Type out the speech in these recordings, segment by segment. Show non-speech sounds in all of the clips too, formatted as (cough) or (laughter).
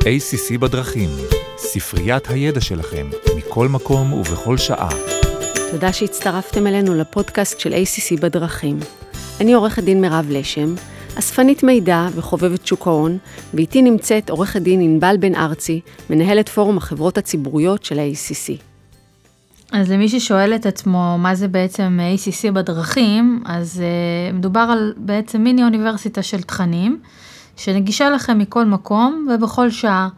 ACC בדרכים, ספריית הידע שלכם, מכל מקום ובכל שעה. תודה שהצטרפתם אלינו לפודקאסט של ACC בדרכים. אני עורכת דין מירב לשם, אספנית מידע וחובבת שוק ההון, ואיתי נמצאת עורכת דין ענבל בן ארצי, מנהלת פורום החברות הציבוריות של ה-ACC. אז למי ששואל את עצמו מה זה בעצם ACC בדרכים, אז uh, מדובר על בעצם מיני אוניברסיטה של תכנים, שנגישה לכם מכל מקום ובכל שעה.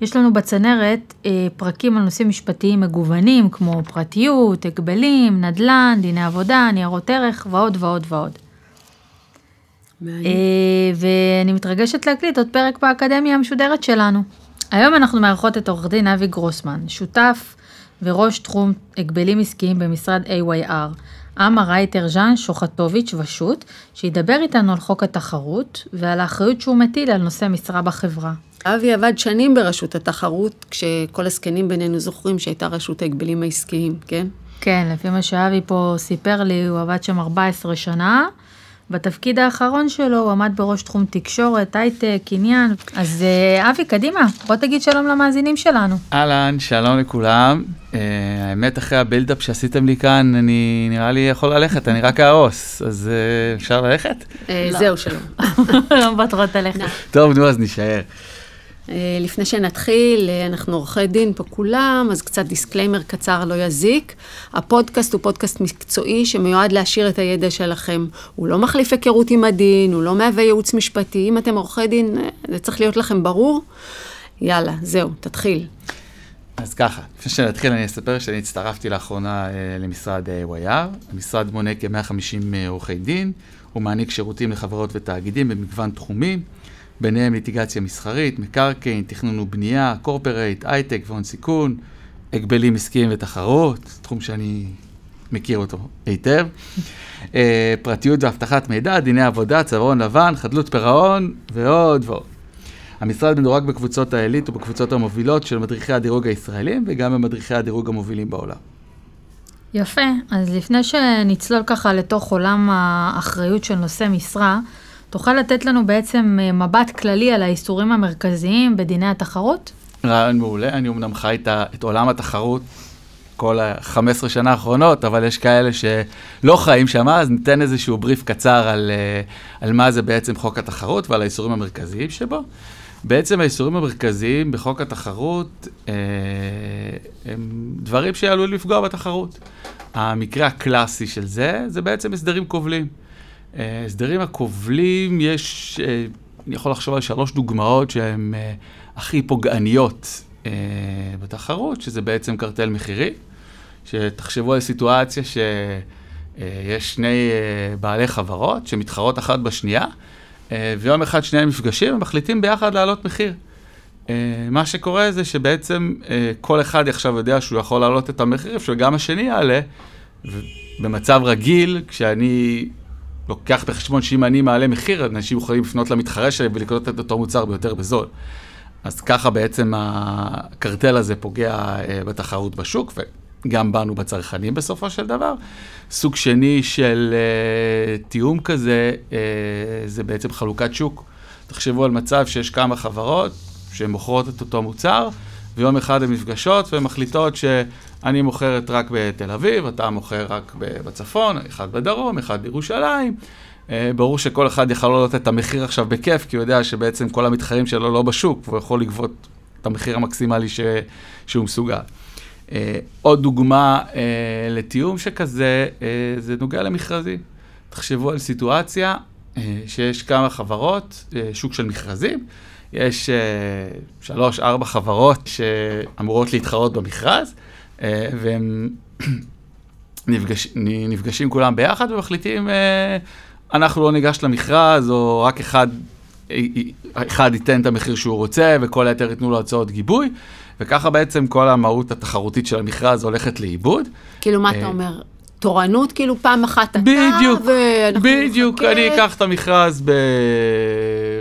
יש לנו בצנרת uh, פרקים על נושאים משפטיים מגוונים, כמו פרטיות, הגבלים, נדל"ן, דיני עבודה, ניירות ערך ועוד ועוד ועוד. מעניין. Uh, ואני מתרגשת להקליט עוד פרק באקדמיה המשודרת שלנו. היום אנחנו מארחות את עורך דין אבי גרוסמן, שותף וראש תחום הגבלים עסקיים במשרד AYR, אמה רייטר ז'אן שוחטוביץ' ושות', שידבר איתנו על חוק התחרות ועל האחריות שהוא מטיל על נושא משרה בחברה. אבי עבד שנים ברשות התחרות, כשכל הזקנים בינינו זוכרים שהייתה רשות ההגבלים העסקיים, כן? כן, לפי מה שאבי פה סיפר לי, הוא עבד שם 14 שנה. בתפקיד האחרון שלו הוא עמד בראש תחום תקשורת, הייטק, עניין. אז אה, אבי, קדימה, בוא תגיד שלום למאזינים שלנו. אהלן, שלום לכולם. אה, האמת, אחרי ה build-up שעשיתם לי כאן, אני נראה לי יכול ללכת, אני רק אהרוס, אז אה, אפשר ללכת? אה, זהו, שלום. (laughs) לא מוותרות עליך. טוב, נו, אז נישאר. אה, לפני שנתחיל, אה, אנחנו עורכי דין פה כולם, אז קצת disclaimer קצר לא יזיק. הפודקאסט הוא פודקאסט מקצועי שמיועד להעשיר את הידע שלכם. הוא לא מחליף היכרות עם הדין, הוא לא מהווה ייעוץ משפטי. אם אתם עורכי דין, אה, זה צריך להיות לכם ברור. יאללה, זהו, תתחיל. אז ככה, לפני שנתחיל אני אספר שאני הצטרפתי לאחרונה אה, למשרד אה, YR. המשרד מונה כ-150 אה, עורכי דין, הוא מעניק שירותים לחברות ותאגידים במגוון תחומים, ביניהם ליטיגציה מסחרית, מקרקעין, תכנון ובנייה, קורפרייט, הייטק והון סיכון, הגבלים עסקיים ותחרות, תחום שאני מכיר אותו היטב, uh, פרטיות ואבטחת מידע, דיני עבודה, צווארון לבן, חדלות פירעון ועוד ועוד. המשרד מדורג בקבוצות העילית ובקבוצות המובילות של מדריכי הדירוג הישראלים וגם במדריכי הדירוג המובילים בעולם. יפה, אז לפני שנצלול ככה לתוך עולם האחריות של נושא משרה, תוכל לתת לנו בעצם אה, מבט כללי על האיסורים המרכזיים בדיני התחרות? רעיון מעולה, אני אמנם חי את, את עולם התחרות כל ה-15 שנה האחרונות, אבל יש כאלה שלא חיים שם, אז ניתן איזשהו בריף קצר על, אה, על מה זה בעצם חוק התחרות ועל האיסורים המרכזיים שבו. בעצם האיסורים המרכזיים בחוק התחרות אה, הם דברים שעלולים לפגוע בתחרות. המקרה הקלאסי של זה, זה בעצם הסדרים כובלים. הסדרים הכובלים, יש, אה, אני יכול לחשוב על שלוש דוגמאות שהן אה, הכי פוגעניות אה, בתחרות, שזה בעצם קרטל מחירי. שתחשבו על סיטואציה שיש שני בעלי חברות שמתחרות אחת בשנייה, ויום אחד שניהם נפגשים ומחליטים ביחד להעלות מחיר. מה שקורה זה שבעצם כל אחד עכשיו יודע שהוא יכול להעלות את המחיר, שגם השני יעלה. ובמצב רגיל, כשאני לוקח בחשבון שאם אני מעלה מחיר, אנשים יכולים לפנות למתחרה שלי ולקנות את אותו מוצר ביותר בזול. אז ככה בעצם הקרטל הזה פוגע אה, בתחרות בשוק, וגם בנו בצרכנים בסופו של דבר. סוג שני של אה, תיאום כזה, אה, זה בעצם חלוקת שוק. תחשבו על מצב שיש כמה חברות שהן מוכרות את אותו מוצר, ויום אחד הן נפגשות והן מחליטות שאני מוכרת רק בתל אביב, אתה מוכר רק בצפון, אחד בדרום, אחד בירושלים. אה, ברור שכל אחד יכול לעלות את המחיר עכשיו בכיף, כי הוא יודע שבעצם כל המתחרים שלו לא בשוק, והוא יכול לגבות את המחיר המקסימלי ש... שהוא מסוגל. אה, עוד דוגמה אה, לתיאום שכזה, זה נוגע למכרזים. תחשבו על סיטואציה שיש כמה חברות, שוק של מכרזים, יש אה, שלוש, ארבע חברות שאמורות להתחרות במכרז, אה, והם (clears throat) נפגש, נפגשים כולם ביחד ומחליטים, אה, אנחנו לא ניגש למכרז, או רק אחד, אחד ייתן את המחיר שהוא רוצה, וכל היתר ייתנו לו הצעות גיבוי, וככה בעצם כל המהות התחרותית של המכרז הולכת לאיבוד. כאילו, מה אתה אומר? תורנות, כאילו, פעם אחת אתה, בדיוק, ואנחנו בדיוק, נחכה. אני אקח את המכרז ב...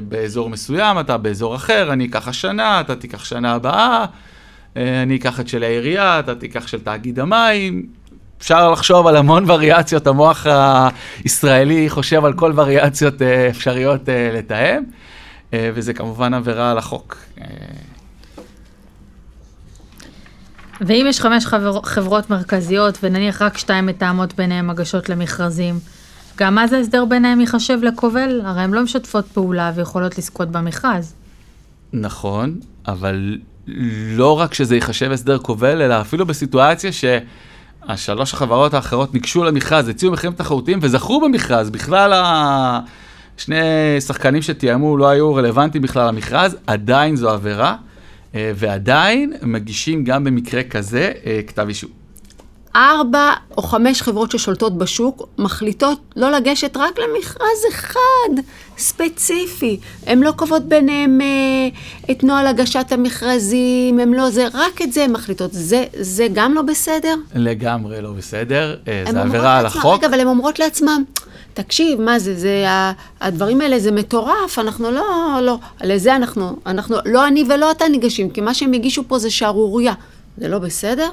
באזור מסוים, אתה באזור אחר, אני אקח השנה, אתה תיקח שנה הבאה, אה, אני אקח את של העירייה, אתה תיקח של תאגיד המים. אפשר לחשוב על המון וריאציות, המוח הישראלי חושב על כל וריאציות אה, אפשריות אה, לתאם, וזה כמובן עבירה על החוק. ואם יש חמש חבר... חברות מרכזיות, ונניח רק שתיים מתאמות ביניהן הגשות למכרזים, גם אז ההסדר ביניהם ייחשב לכובל? הרי הן לא משתפות פעולה ויכולות לזכות במכרז. נכון, אבל לא רק שזה ייחשב הסדר כובל, אלא אפילו בסיטואציה שהשלוש החברות האחרות ניגשו למכרז, הציעו מחירים תחרותיים וזכו במכרז, בכלל השני שחקנים שתיאמו לא היו רלוונטיים בכלל למכרז, עדיין זו עבירה, אה, ועדיין מגישים גם במקרה כזה אה, כתב אישום. ארבע או חמש חברות ששולטות בשוק מחליטות לא לגשת רק למכרז אחד ספציפי. הן לא קובעות ביניהם אה, את נוהל הגשת המכרזים, הן לא זה, רק את זה הן מחליטות. זה, זה גם לא בסדר? לגמרי לא בסדר, אה, זה עבירה על החוק. רגע, אבל הן אומרות לעצמן, תקשיב, מה זה, זה, הדברים האלה זה מטורף, אנחנו לא, לא, לזה אנחנו, אנחנו, לא אני ולא אתה ניגשים, כי מה שהם הגישו פה זה שערורייה. זה לא בסדר?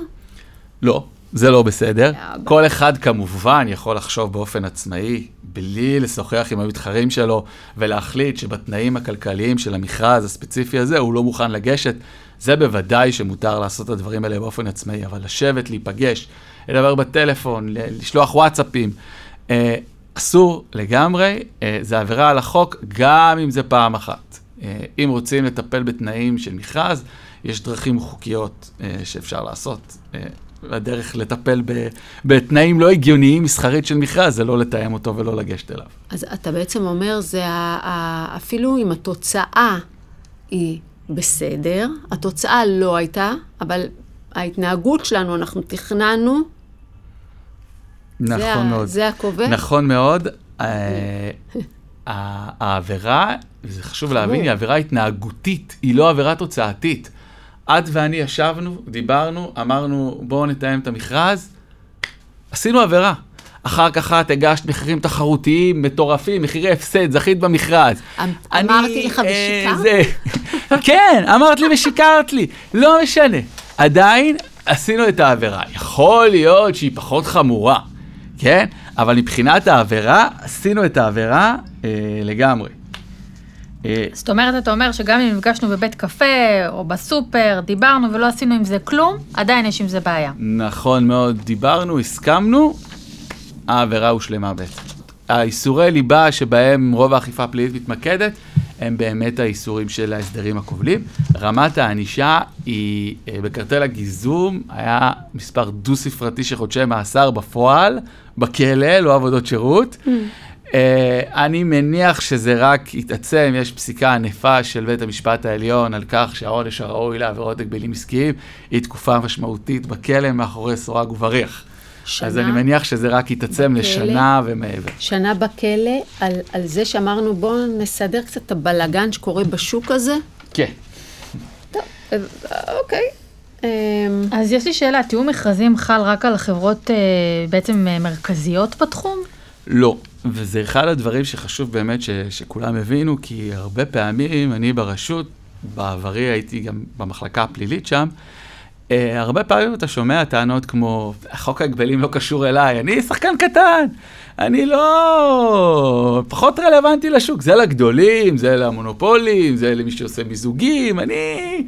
לא, זה לא בסדר. יאבא. כל אחד כמובן יכול לחשוב באופן עצמאי, בלי לשוחח עם המתחרים שלו, ולהחליט שבתנאים הכלכליים של המכרז הספציפי הזה הוא לא מוכן לגשת. זה בוודאי שמותר לעשות את הדברים האלה באופן עצמאי, אבל לשבת, להיפגש, לדבר בטלפון, לשלוח וואטסאפים, אה, אסור לגמרי, אה, זה עבירה על החוק, גם אם זה פעם אחת. אה, אם רוצים לטפל בתנאים של מכרז, יש דרכים חוקיות אה, שאפשר לעשות. אה, הדרך לטפל ב, בתנאים לא הגיוניים מסחרית של מכרז, זה לא לתאם אותו ולא לגשת אליו. אז אתה בעצם אומר, זה ה, ה, אפילו אם התוצאה היא בסדר, התוצאה לא הייתה, אבל ההתנהגות שלנו, אנחנו תכננו, זה, נכון ה- מאוד. זה הקובע. נכון מאוד. אה, (laughs) העבירה, וזה חשוב להבין, היא עבירה התנהגותית, היא לא עבירה תוצאתית. את ואני ישבנו, דיברנו, אמרנו, בואו נתאם את המכרז, עשינו עבירה. אחר כך את הגשת מחירים תחרותיים מטורפים, מחירי הפסד, זכית במכרז. אמ- אמרתי לך אה, ושיקרת? זה- (laughs) כן, אמרת לי ושיקרת לי, לא משנה. עדיין עשינו את העבירה. יכול להיות שהיא פחות חמורה, כן? אבל מבחינת העבירה, עשינו את העבירה אה, לגמרי. אה, זאת אומרת, אתה אומר שגם אם נפגשנו בבית קפה או בסופר, דיברנו ולא עשינו עם זה כלום, עדיין יש עם זה בעיה. נכון מאוד, דיברנו, הסכמנו, העבירה הושלמה בעצם. האיסורי ליבה שבהם רוב האכיפה הפלילית מתמקדת, הם באמת האיסורים של ההסדרים הכובלים. רמת הענישה היא, אה, בקרטל הגיזום, היה מספר דו-ספרתי של חודשי מאסר בפועל, בכלא, לא עבודות שירות. אה, אני מניח שזה רק יתעצם, יש פסיקה ענפה של בית המשפט העליון על כך שהעונש הראוי לעבירות הגבלים עסקיים היא תקופה משמעותית בכלא מאחורי סורג ובריח. שנה אז אני מניח שזה רק יתעצם בכלא? לשנה ומעבר. שנה בכלא על, על זה שאמרנו, בואו נסדר קצת את הבלגן שקורה בשוק הזה. כן. טוב, אה, אוקיי. אמ, אז יש לי שאלה, תיאום מכרזים חל רק על חברות אה, בעצם מרכזיות בתחום? לא, וזה אחד הדברים שחשוב באמת ש, שכולם הבינו, כי הרבה פעמים אני ברשות, בעברי הייתי גם במחלקה הפלילית שם, uh, הרבה פעמים אתה שומע טענות כמו, חוק ההגבלים לא קשור אליי, אני שחקן קטן, אני לא... פחות רלוונטי לשוק, זה לגדולים, זה למונופולים, זה למי שעושה מיזוגים, אני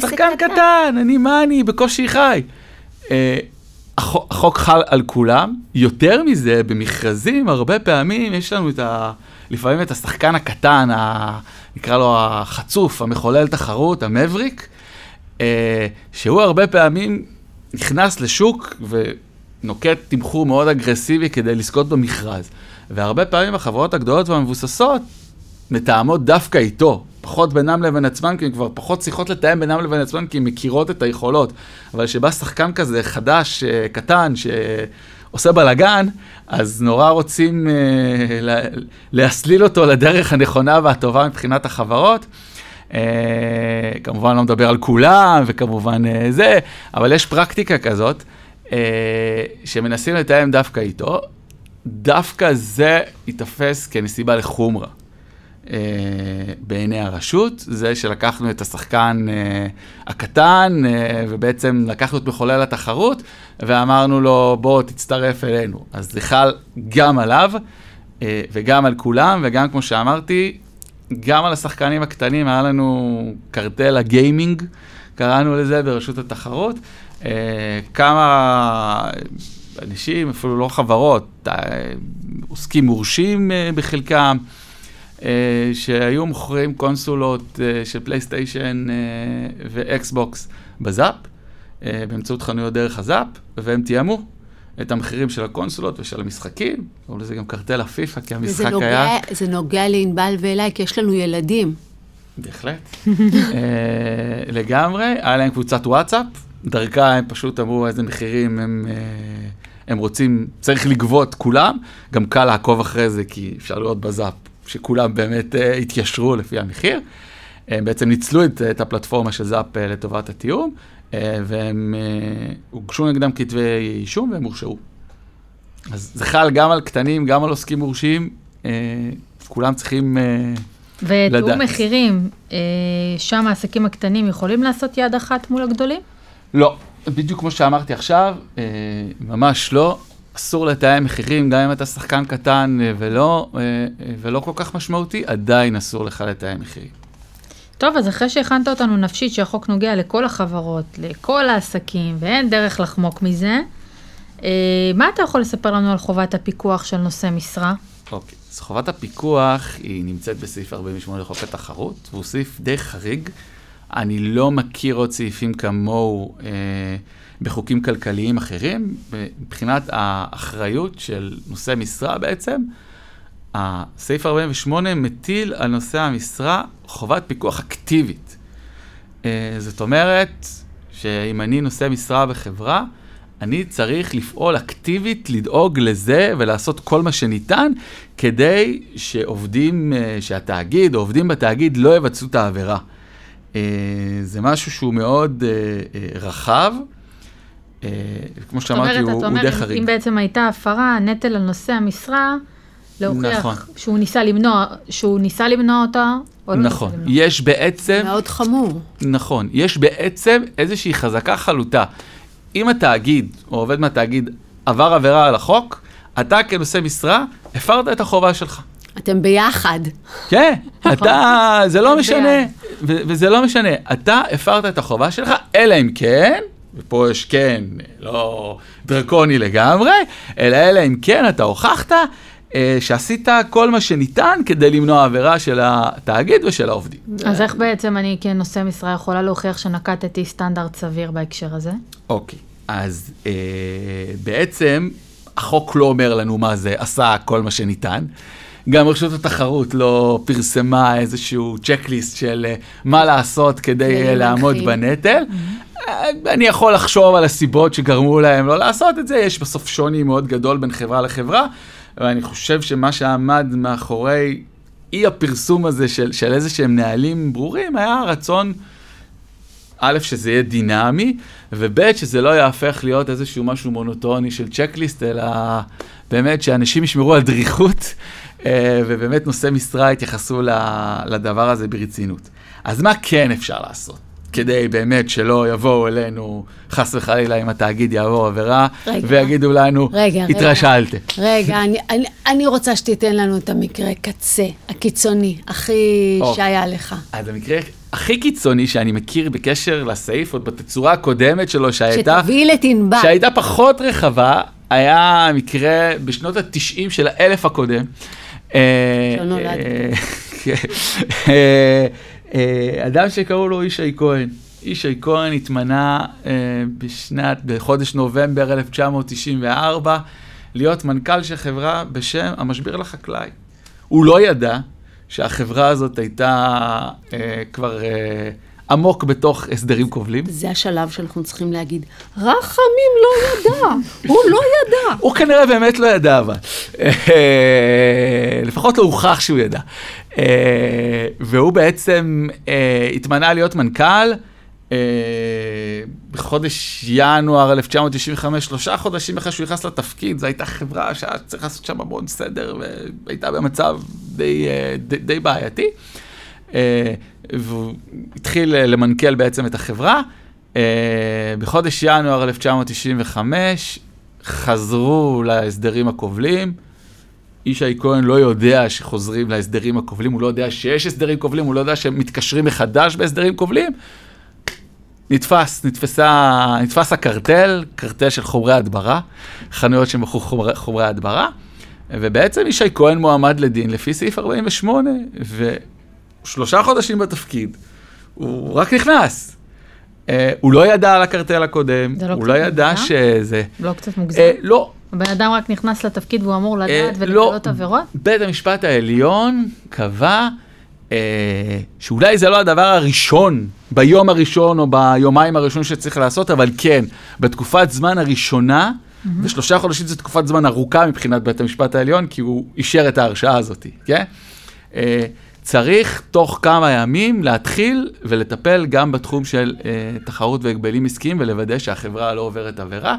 שחקן קטן. קטן, אני מה אני, בקושי חי. Uh, החוק, חל על כולם. יותר מזה, במכרזים, הרבה פעמים יש לנו את ה... לפעמים את השחקן הקטן, ה... נקרא לו החצוף, המחולל תחרות, המבריק, אה, שהוא הרבה פעמים נכנס לשוק ונוקט תמחור מאוד אגרסיבי כדי לזכות במכרז. והרבה פעמים החברות הגדולות והמבוססות מתאמות דווקא איתו, פחות בינם לבין עצמם, כי הן כבר פחות צריכות לתאם בינם לבין עצמם, כי הן מכירות את היכולות. אבל כשבא שחקן כזה חדש, אה, קטן, שעושה בלאגן, אז נורא רוצים אה, לה- להסליל אותו לדרך הנכונה והטובה מבחינת החברות. אה, כמובן לא מדבר על כולם, וכמובן אה, זה, אבל יש פרקטיקה כזאת, אה, שמנסים לתאם דווקא איתו, דווקא זה ייתפס כנסיבה לחומרה. אה, בעיני הרשות, זה שלקחנו את השחקן אה, הקטן, אה, ובעצם לקחנו את מחולל התחרות, ואמרנו לו, בוא תצטרף אלינו. אז זה חל גם עליו, אה, וגם על כולם, וגם, כמו שאמרתי, גם על השחקנים הקטנים, היה לנו קרטל הגיימינג, קראנו לזה ברשות התחרות, אה, כמה אנשים, אפילו לא חברות, אה, עוסקים מורשים אה, בחלקם, שהיו מוכרים קונסולות אה, של פלייסטיישן אה, ואקסבוקס בזאפ, אה, באמצעות חנויות דרך הזאפ, והם תיאמו את המחירים של הקונסולות ושל המשחקים, קוראים לזה גם קרטל הפיפא, כי המשחק נוגע, היה... זה נוגע לענבל ואליי, כי יש לנו ילדים. בהחלט. אה, לגמרי, היה להם קבוצת וואטסאפ, דרכה הם פשוט אמרו איזה מחירים הם, אה, הם רוצים, צריך לגבות כולם, גם קל לעקוב אחרי זה, כי אפשר לראות בזאפ שכולם באמת אה, התיישרו לפי המחיר. הם בעצם ניצלו את, את הפלטפורמה של זאפ אה, לטובת התיאום, אה, והם אה, הוגשו נגדם כתבי אישום והם הורשעו. אז זה חל גם על קטנים, גם על עוסקים מורשים, אה, כולם צריכים... אה, ותיאום לדעת. מחירים, שם העסקים הקטנים יכולים לעשות יד אחת מול הגדולים? לא, בדיוק כמו שאמרתי עכשיו, ממש לא. אסור לתאם מחירים, גם אם אתה שחקן קטן אה, ולא, אה, אה, ולא כל כך משמעותי, עדיין אסור לך לתאם מחירים. טוב, אז אחרי שהכנת אותנו נפשית שהחוק נוגע לכל החברות, לכל העסקים, ואין דרך לחמוק מזה, מה אתה יכול לספר לנו על חובת הפיקוח של נושא משרה? אוקיי, אז חובת הפיקוח היא נמצאת בסעיף 48 לחוק התחרות, והוא סעיף די חריג. אני לא מכיר עוד סעיפים כמוהו אה, בחוקים כלכליים אחרים. מבחינת האחריות של נושא משרה בעצם, הסעיף 48 מטיל על נושא המשרה חובת פיקוח אקטיבית. אה, זאת אומרת, שאם אני נושא משרה בחברה, אני צריך לפעול אקטיבית, לדאוג לזה ולעשות כל מה שניתן כדי שעובדים, אה, שהתאגיד או עובדים בתאגיד לא יבצעו את העבירה. אה, זה משהו שהוא מאוד אה, אה, רחב, אה, כמו שאמרתי, הוא, הוא די אם- חריג. אם בעצם הייתה הפרה, הנטל על נושא המשרה, להוכיח נכון. שהוא ניסה למנוע, שהוא ניסה למנוע אותה, או לא נכון, ניסה למנוע. יש בעצם, מאוד חמור. נכון, יש בעצם איזושהי חזקה חלוטה. אם התאגיד, או עובד מהתאגיד, עבר עבירה על החוק, אתה כנושא משרה, הפרת את החובה שלך. אתם ביחד. כן, (laughs) אתה, זה לא משנה, וזה לא משנה, אתה הפרת את החובה שלך, אלא אם כן, ופה יש כן, לא דרקוני לגמרי, אלא אלא אם כן אתה הוכחת אה, שעשית כל מה שניתן כדי למנוע עבירה של התאגיד ושל העובדים. אז איך בעצם אני כנושא משרה יכולה להוכיח שנקטתי סטנדרט סביר בהקשר הזה? אוקיי, אז אה, בעצם החוק לא אומר לנו מה זה עשה כל מה שניתן. גם רשות התחרות לא פרסמה איזשהו צ'קליסט של אה, מה לעשות כדי אה, לעמוד. בנטל. אה, אני יכול לחשוב על הסיבות שגרמו להם לא לעשות את זה, יש בסוף שוני מאוד גדול בין חברה לחברה, ואני חושב שמה שעמד מאחורי אי הפרסום הזה של, של איזה שהם נהלים ברורים, היה רצון א', שזה יהיה דינמי, וב', שזה לא יהפך להיות איזשהו משהו מונוטוני של צ'קליסט, אלא באמת שאנשים ישמרו על דריכות, ובאמת נושאי משרה יתייחסו ל- לדבר הזה ברצינות. אז מה כן אפשר לעשות? כדי באמת שלא יבואו אלינו, חס וחלילה, אם התאגיד יעבור עבירה, רגע. ויגידו לנו, רגע, רגע. התרשלתם. רגע, אני, אני, אני רוצה שתיתן לנו את המקרה קצה, הקיצוני, הכי אוקיי. שהיה לך. אז המקרה הכי קיצוני שאני מכיר בקשר לסעיף, עוד בתצורה הקודמת שלו, שהייתה... שתביא את ענבל. שהייתה פחות רחבה, היה מקרה בשנות ה-90 של האלף הקודם. אה. אה, (laughs) כן. אה, אדם שקראו לו ישי כהן. ישי כהן התמנה בשנת, בחודש נובמבר 1994, להיות מנכ"ל של חברה בשם המשביר לחקלאי. הוא לא ידע שהחברה הזאת הייתה אה, כבר אה, עמוק בתוך הסדרים כובלים. זה השלב שאנחנו צריכים להגיד, רחמים לא ידע, (laughs) הוא לא ידע. הוא כנראה באמת לא ידע, אבל. אה, לפחות לא הוכח שהוא ידע. אה, והוא בעצם אה, התמנה להיות מנכ"ל בחודש ינואר 1995, שלושה חודשים אחרי שהוא נכנס לתפקיד, זו הייתה חברה שהיה צריך לעשות שם המון סדר, והייתה במצב די, די, די בעייתי. והוא התחיל אה, למנכ"ל בעצם את החברה. אה, בחודש ינואר 1995 חזרו להסדרים הכובלים. ישי כהן לא יודע שחוזרים להסדרים הכובלים, הוא לא יודע שיש הסדרים כובלים, הוא לא יודע שהם מתקשרים מחדש בהסדרים כובלים. נתפס, נתפסה, נתפס הקרטל, קרטל של חומרי הדברה, חנויות שמכרו חומרי, חומרי הדברה, ובעצם ישי כהן מועמד לדין לפי סעיף 48, ושלושה חודשים בתפקיד, הוא רק נכנס. אה, הוא לא ידע על הקרטל הקודם, לא הוא לא ידע מוגזם? שזה... לא קצת מוגזם? אה, לא, הבן אדם רק נכנס לתפקיד והוא אמור לדעת אה, ולגלות לא. עבירות? בית המשפט העליון קבע אה, שאולי זה לא הדבר הראשון, ביום הראשון או ביומיים הראשונים שצריך לעשות, אבל כן, בתקופת זמן הראשונה, ושלושה חודשים זו תקופת זמן ארוכה מבחינת בית המשפט העליון, כי הוא אישר את ההרשעה הזאת, כן? אה, צריך תוך כמה ימים להתחיל ולטפל גם בתחום של אה, תחרות והגבלים עסקיים ולוודא שהחברה לא עוברת עבירה.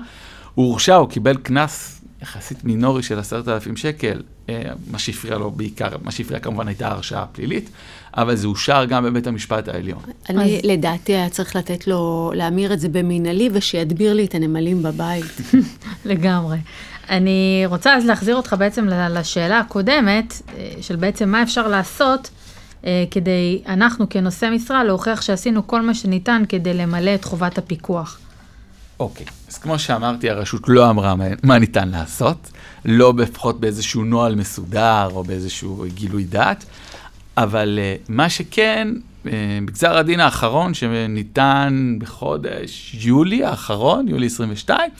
הוא הורשע, הוא קיבל קנס יחסית מינורי של עשרת אלפים שקל, אה, מה שהפריע לו בעיקר, מה שהפריע כמובן הייתה הרשעה פלילית, אבל זה אושר גם בבית המשפט העליון. אני, אז- לדעתי, היה צריך לתת לו, להמיר את זה במינהלי, ושידביר לי את הנמלים בבית. (laughs) לגמרי. אני רוצה אז להחזיר אותך בעצם ל- לשאלה הקודמת, אה, של בעצם מה אפשר לעשות כדי, אנחנו כנושא משרה, להוכיח שעשינו כל מה שניתן כדי למלא את חובת הפיקוח. אוקיי, אז כמו שאמרתי, הרשות לא אמרה מה, מה ניתן לעשות, לא לפחות באיזשהו נוהל מסודר או באיזשהו גילוי דעת, אבל uh, מה שכן, uh, בגזר הדין האחרון שניתן בחודש יולי האחרון, יולי 22,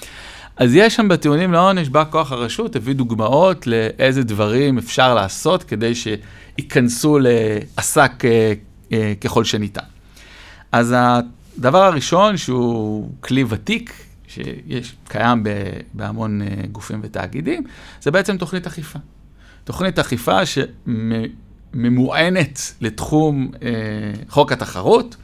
אז יש שם בטיעונים לעונש, בא כוח הרשות, הביא דוגמאות לאיזה דברים אפשר לעשות כדי שייכנסו לעסק uh, uh, ככל שניתן. אז הדבר הראשון, שהוא כלי ותיק, שיש, קיים ב, בהמון uh, גופים ותאגידים, זה בעצם תוכנית אכיפה. תוכנית אכיפה שממוענת לתחום uh, חוק התחרות,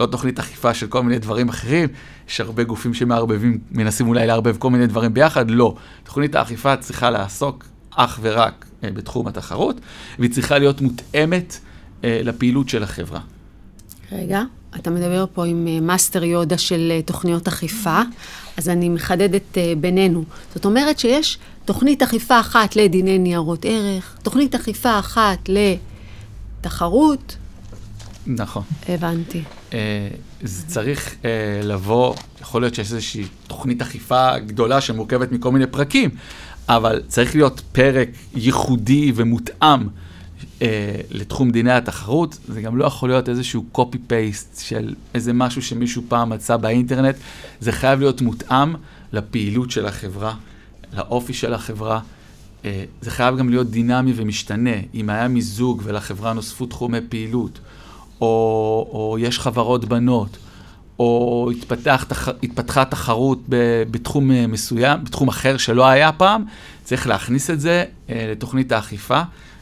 לא תוכנית אכיפה של כל מיני דברים אחרים, יש הרבה גופים שמערבבים, מנסים אולי לערבב כל מיני דברים ביחד, לא. תוכנית האכיפה צריכה לעסוק אך ורק אה, בתחום התחרות, והיא צריכה להיות מותאמת אה, לפעילות של החברה. רגע, אתה מדבר פה עם אה, מאסטר יודה של אה, תוכניות אכיפה, אז אני מחדדת אה, בינינו. זאת אומרת שיש תוכנית אכיפה אחת לדיני ניירות ערך, תוכנית אכיפה אחת לתחרות, נכון. הבנתי. אה, זה צריך אה, לבוא, יכול להיות שיש איזושהי תוכנית אכיפה גדולה שמורכבת מכל מיני פרקים, אבל צריך להיות פרק ייחודי ומותאם אה, לתחום דיני התחרות. זה גם לא יכול להיות איזשהו copy-paste של איזה משהו שמישהו פעם מצא באינטרנט. זה חייב להיות מותאם לפעילות של החברה, לאופי של החברה. אה, זה חייב גם להיות דינמי ומשתנה. אם היה מיזוג ולחברה נוספו תחומי פעילות, או, או יש חברות בנות, או התפתח, תח, התפתחה תחרות ב, בתחום אה, מסוים, בתחום אחר שלא היה פעם, צריך להכניס את זה אה, לתוכנית האכיפה,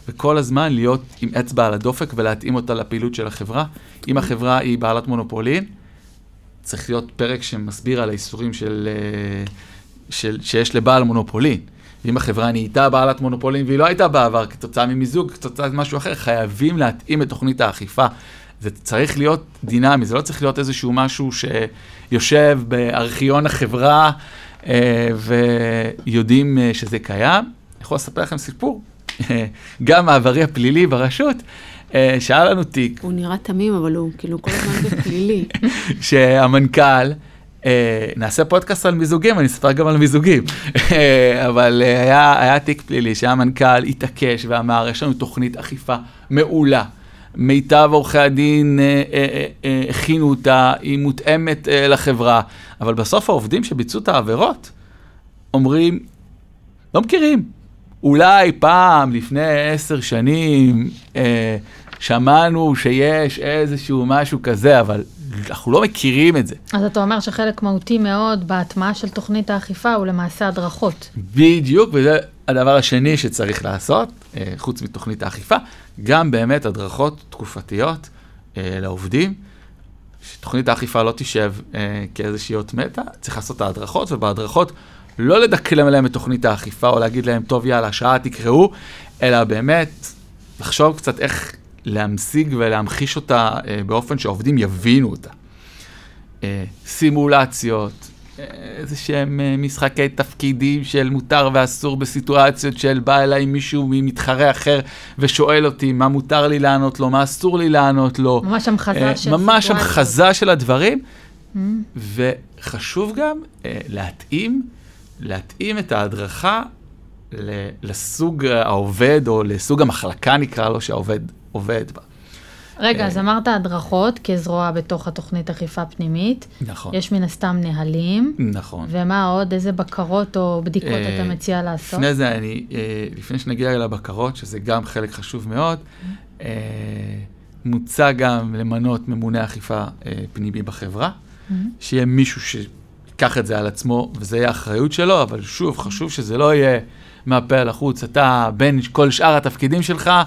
וכל הזמן להיות עם אצבע על הדופק ולהתאים אותה לפעילות של החברה. אם החברה היא בעלת מונופולין, צריך להיות פרק שמסביר על האיסורים של, אה, של, שיש לבעל מונופולין. ואם החברה נהייתה בעלת מונופולין והיא לא הייתה בעבר כתוצאה ממיזוג, כתוצאה ממשהו אחר, חייבים להתאים את תוכנית האכיפה. זה צריך להיות דינמי, זה לא צריך להיות איזשהו משהו שיושב בארכיון החברה אה, ויודעים אה, שזה קיים. אני יכול לספר לכם סיפור, (laughs) גם מעברי הפלילי ברשות, אה, שהיה לנו תיק הוא נראה תמים, אבל הוא כאילו כל הזמן בפלילי. (laughs) שהמנכ"ל, אה, נעשה פודקאסט על מיזוגים, אני אספר גם על מיזוגים, (laughs) אה, אבל אה, היה, היה תיק פלילי שהמנכ"ל התעקש ואמר, יש לנו תוכנית אכיפה מעולה. מיטב עורכי הדין אה, אה, אה, הכינו אותה, היא מותאמת לחברה, אבל בסוף העובדים שביצעו את העבירות אומרים, לא מכירים. אולי פעם, לפני עשר שנים, אה, שמענו שיש איזשהו משהו כזה, אבל אנחנו לא מכירים את זה. אז אתה אומר שחלק מהותי מאוד בהטמעה של תוכנית האכיפה הוא למעשה הדרכות. בדיוק, וזה הדבר השני שצריך לעשות, אה, חוץ מתוכנית האכיפה, גם באמת הדרכות תקופתיות אה, לעובדים. שתוכנית האכיפה לא תשב אה, כאיזושהי אות מתה, צריך לעשות את ההדרכות, ובהדרכות לא לדקלם להם את תוכנית האכיפה, או להגיד להם, טוב, יאללה, שעה תקראו, אלא באמת לחשוב קצת איך להמשיג ולהמחיש אותה אה, באופן שהעובדים יבינו אותה. אה, סימולציות, איזה שהם אה, משחקי תפקידים של מותר ואסור בסיטואציות של בא אליי מישהו ממתחרה אחר ושואל אותי מה מותר לי לענות לו, מה אסור לי לענות לו. ממש המחזה אה, של ממש. המחזה של הדברים. Mm. וחשוב גם אה, להתאים, להתאים את ההדרכה לסוג העובד, או לסוג המחלקה נקרא לו, שהעובד עובד בה. רגע, אה, אז אמרת הדרכות כזרוע בתוך התוכנית אכיפה פנימית. נכון. יש מן הסתם נהלים. נכון. ומה עוד? איזה בקרות או בדיקות אה, אתה מציע לעשות? לפני זה, אני, אה, לפני שנגיע לבקרות, שזה גם חלק חשוב מאוד, אה, מוצע גם למנות ממונה אכיפה אה, פנימי בחברה, Mm-hmm. שיהיה מישהו שיקח את זה על עצמו, וזה יהיה האחריות שלו, אבל שוב, חשוב שזה לא יהיה מהפה אל החוץ, אתה בין כל שאר התפקידים שלך, אה,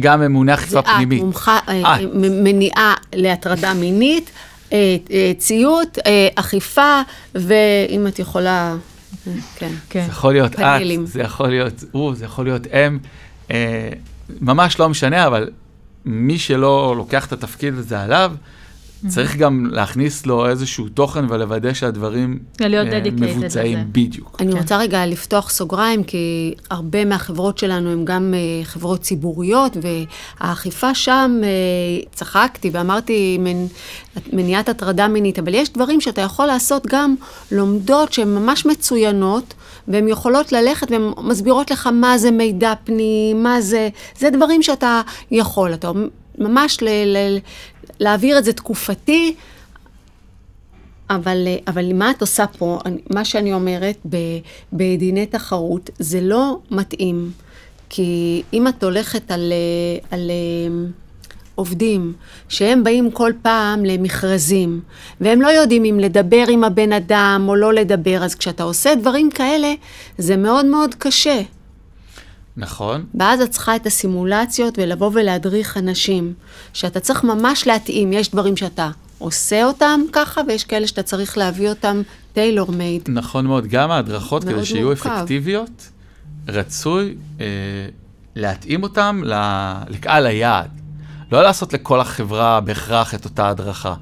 גם ממונה אכיפה פנימית. מומחה, אה, אה. מניעה להטרדה מינית, אה, אה, ציות, אה, אכיפה, ואם את יכולה, אה, כן. כן. זה יכול להיות. את, זה יכול להיות הוא, זה יכול להיות הם. אה, ממש לא משנה, אבל מי שלא לוקח את התפקיד הזה עליו, צריך גם להכניס לו איזשהו תוכן ולוודא שהדברים אה, מבוצעים לזה. בדיוק. אני כן. רוצה רגע לפתוח סוגריים, כי הרבה מהחברות שלנו הן גם אה, חברות ציבוריות, והאכיפה שם, אה, צחקתי ואמרתי מנ, מניעת הטרדה מינית, אבל יש דברים שאתה יכול לעשות גם לומדות שהן ממש מצוינות, והן יכולות ללכת והן מסבירות לך מה זה מידע פנים, מה זה, זה דברים שאתה יכול, אתה ממש ל, ל, להעביר את זה תקופתי. אבל, אה, אבל מה את עושה פה, מה שאני אומרת, ב- בדיני תחרות, זה לא מתאים. כי אם את הולכת על, אה, על אה, עובדים שהם באים כל פעם למכרזים, והם לא יודעים אם לדבר עם הבן אדם או לא לדבר, אז כשאתה עושה דברים כאלה, זה מאוד מאוד קשה. נכון? ואז את צריכה את הסימולציות ולבוא ולהדריך אנשים, שאתה צריך ממש להתאים, יש דברים שאתה עושה אותם ככה, ויש כאלה שאתה צריך להביא אותם טיילור מייד. נכון מאוד. גם ההדרכות, כדי שיהיו מורכב. אפקטיביות, רצוי אה, להתאים אותם לקהל היעד. לא לעשות לכל החברה בהכרח את אותה הדרכה,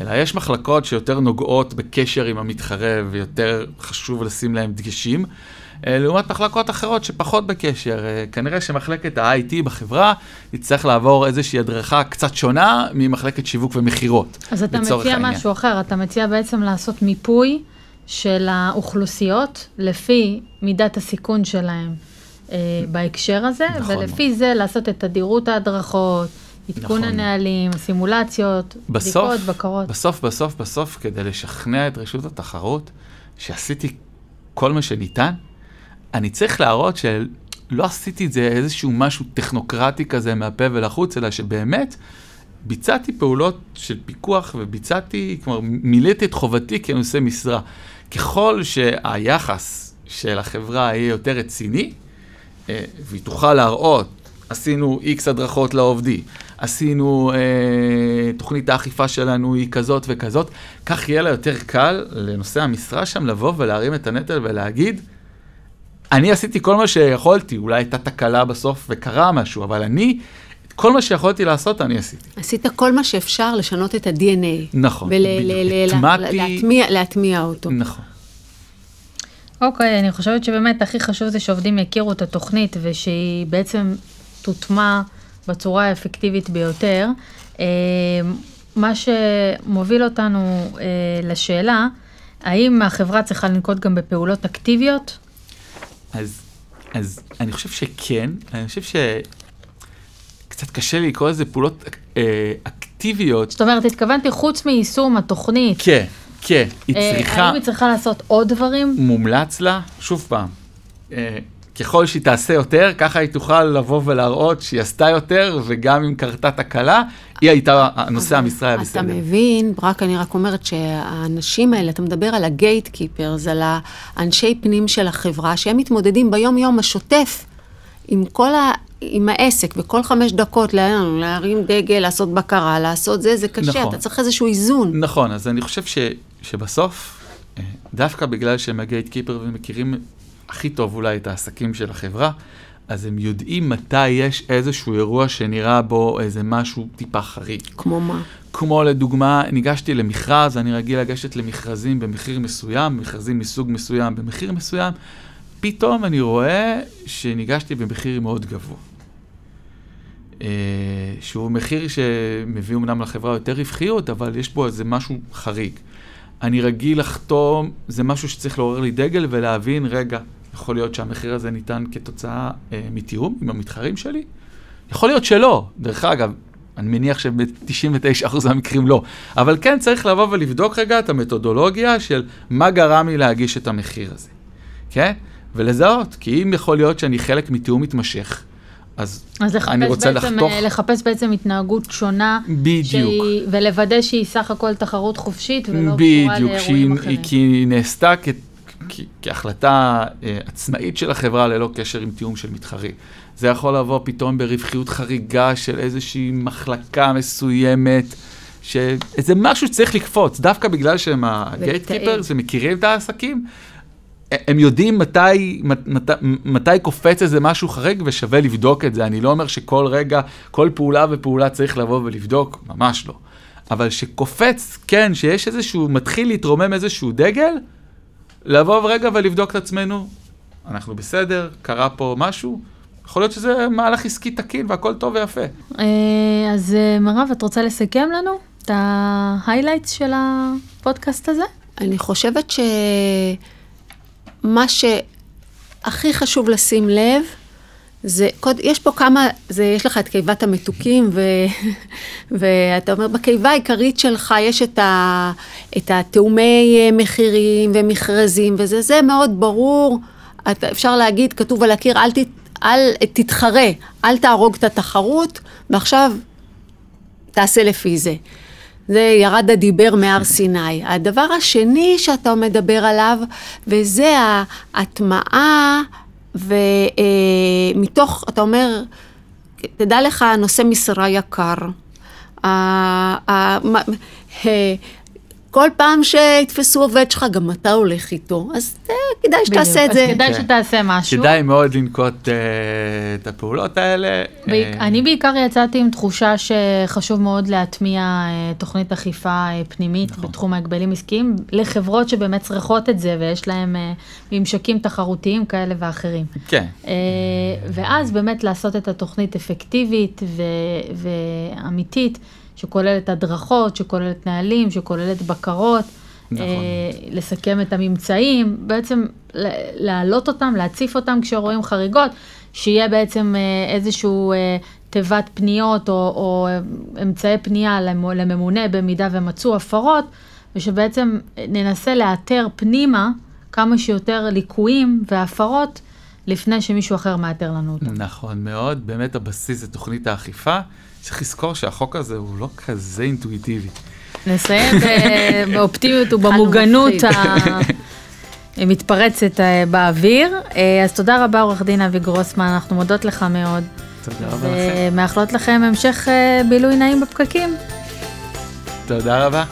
אלא יש מחלקות שיותר נוגעות בקשר עם המתחרה ויותר חשוב לשים להם דגשים, לעומת מחלקות אחרות שפחות בקשר. אה, כנראה שמחלקת ה-IT בחברה תצטרך לעבור איזושהי הדרכה קצת שונה ממחלקת שיווק ומכירות. אז אתה מציע העניין. משהו אחר, אתה מציע בעצם לעשות מיפוי של האוכלוסיות לפי מידת הסיכון שלהם אה, בהקשר הזה, נכון ולפי זה לעשות את תדירות ההדרכות, עדכון נכון. הנהלים, הסימולציות, בסוף, בדיקות, בקרות. בסוף, בסוף, בסוף, כדי לשכנע את רשות התחרות שעשיתי כל מה שניתן, אני צריך להראות שלא עשיתי את זה איזשהו משהו טכנוקרטי כזה מהפה ולחוץ, אלא שבאמת ביצעתי פעולות של פיקוח וביצעתי, כלומר, מילאתי את חובתי כנושא משרה. ככל שהיחס של החברה יהיה יותר רציני, אה, והיא תוכל להראות, עשינו איקס הדרכות לעובדים, עשינו, אה, תוכנית האכיפה שלנו היא כזאת וכזאת, כך יהיה לה יותר קל לנושא המשרה שם לבוא ולהרים את הנטל ולהגיד, אני עשיתי כל מה שיכולתי, אולי הייתה תקלה בסוף וקרה משהו, אבל אני, את כל מה שיכולתי לעשות, אני עשיתי. עשית כל מה שאפשר לשנות את ה-DNA. נכון, בדיוק. הטמעתי- ולהטמיע להטמיע אותו. נכון. אוקיי, אני חושבת שבאמת הכי חשוב זה שעובדים יכירו את התוכנית ושהיא בעצם תוטמע בצורה האפקטיבית ביותר. אה, מה שמוביל אותנו אה, לשאלה, האם החברה צריכה לנקוט גם בפעולות אקטיביות? אז, אז אני חושב שכן, אני חושב שקצת קשה לי לקרוא לזה פעולות אה, אקטיביות. זאת אומרת, התכוונתי חוץ מיישום התוכנית, כן, כן, היא אה, צריכה, האם היא צריכה לעשות עוד דברים? מומלץ לה, שוב פעם, אה, ככל שהיא תעשה יותר, ככה היא תוכל לבוא ולהראות שהיא עשתה יותר, וגם אם קרתה תקלה, היא הייתה, נושא המשרה היה אתה בסדר. מבין, ברק, אני רק אומרת שהאנשים האלה, אתה מדבר על הגייט קיפרס, על האנשי פנים של החברה, שהם מתמודדים ביום-יום השוטף עם כל ה... עם העסק, וכל חמש דקות לה- להרים דגל, לעשות בקרה, לעשות זה, זה קשה, נכון. אתה צריך איזשהו איזון. נכון, אז אני חושב ש, שבסוף, אה, דווקא בגלל שהם הגייט קיפר ומכירים הכי טוב אולי את העסקים של החברה, אז הם יודעים מתי יש איזשהו אירוע שנראה בו איזה משהו טיפה חריג. כמו מה? כמו לדוגמה, ניגשתי למכרז, אני רגיל לגשת למכרזים במחיר מסוים, מכרזים מסוג מסוים במחיר מסוים, פתאום אני רואה שניגשתי במחיר מאוד גבוה. אה, שהוא מחיר שמביא אמנם לחברה יותר רווחיות, אבל יש בו איזה משהו חריג. אני רגיל לחתום, זה משהו שצריך לעורר לי דגל ולהבין, רגע, יכול להיות שהמחיר הזה ניתן כתוצאה אה, מתיאום עם המתחרים שלי? יכול להיות שלא. דרך אגב, אני מניח שב-99% מהמקרים לא. אבל כן צריך לבוא ולבדוק רגע את המתודולוגיה של מה גרם לי להגיש את המחיר הזה, כן? ולזהות, כי אם יכול להיות שאני חלק מתיאום מתמשך, אז, אז אני רוצה בעצם, לחתוך... אה, לחפש בעצם התנהגות שונה. בדיוק. שהיא, ולוודא שהיא סך הכל תחרות חופשית ולא קשורה בדיוק, לאירועים אחרים. כי היא נעשתה כ, כהחלטה אה, עצמאית של החברה ללא קשר עם תיאום של מתחרים. זה יכול לבוא פתאום ברווחיות חריגה של איזושהי מחלקה מסוימת, שאיזה משהו שצריך לקפוץ, דווקא בגלל שהם הגייטקיפרס ומכירים את העסקים. הם יודעים מתי, מתי, מתי קופץ איזה משהו חריג ושווה לבדוק את זה. אני לא אומר שכל רגע, כל פעולה ופעולה צריך לבוא ולבדוק, ממש לא. אבל שקופץ, כן, שיש איזשהו, מתחיל להתרומם איזשהו דגל, לבוא רגע ולבדוק את עצמנו, אנחנו בסדר, קרה פה משהו, יכול להיות שזה מהלך עסקי תקין והכל טוב ויפה. אה, אז אה, מירב, את רוצה לסכם לנו את ה highlights של הפודקאסט הזה? אני חושבת שמה שהכי חשוב לשים לב, זה, קוד- יש פה כמה, זה, יש לך את קיבת המתוקים, ו, (laughs) ואתה אומר, בקיבה העיקרית שלך יש את, ה, את התאומי אה, מחירים ומכרזים, וזה זה מאוד ברור, אתה, אפשר להגיד, כתוב על הקיר, אל, תת, אל תתחרה, אל תהרוג את התחרות, ועכשיו תעשה לפי זה. זה ירד הדיבר מהר סיני. הדבר השני שאתה מדבר עליו, וזה ההטמעה, ומתוך, אתה אומר, תדע לך, נושא משרה יקר. כל פעם שיתפסו עובד שלך, גם אתה הולך איתו, אז אה, כדאי שתעשה את זה. אז כדאי כן. שתעשה משהו. כדאי מאוד לנקוט אה, את הפעולות האלה. בעיק- אה, אני בעיקר יצאתי עם תחושה שחשוב מאוד להטמיע אה, תוכנית אחיפה אה, פנימית נכון. בתחום ההגבלים עסקיים לחברות שבאמת צריכות את זה ויש להן אה, ממשקים תחרותיים כאלה ואחרים. כן. אה, ואז באמת לעשות את התוכנית אפקטיבית ו- ואמיתית, שכוללת הדרכות, שכוללת נהלים, שכוללת בקרות, נכון. אה, לסכם את הממצאים, בעצם להעלות אותם, להציף אותם כשרואים חריגות, שיהיה בעצם אה, איזשהו אה, תיבת פניות או, או אמצעי פנייה למ- לממונה במידה ומצאו הפרות, ושבעצם ננסה לאתר פנימה כמה שיותר ליקויים והפרות לפני שמישהו אחר מאתר לנו אותם. נכון מאוד, באמת הבסיס זה תוכנית האכיפה. צריך לזכור שהחוק הזה הוא לא כזה אינטואיטיבי. נסיים ב- (laughs) באופטימיות ובמוגנות. המתפרצת אה, באוויר. אה, אז תודה רבה עורך דין אבי גרוסמן, אנחנו מודות לך מאוד. תודה רבה לכם. ומאחלות לכם המשך אה, בילוי נעים בפקקים. תודה רבה.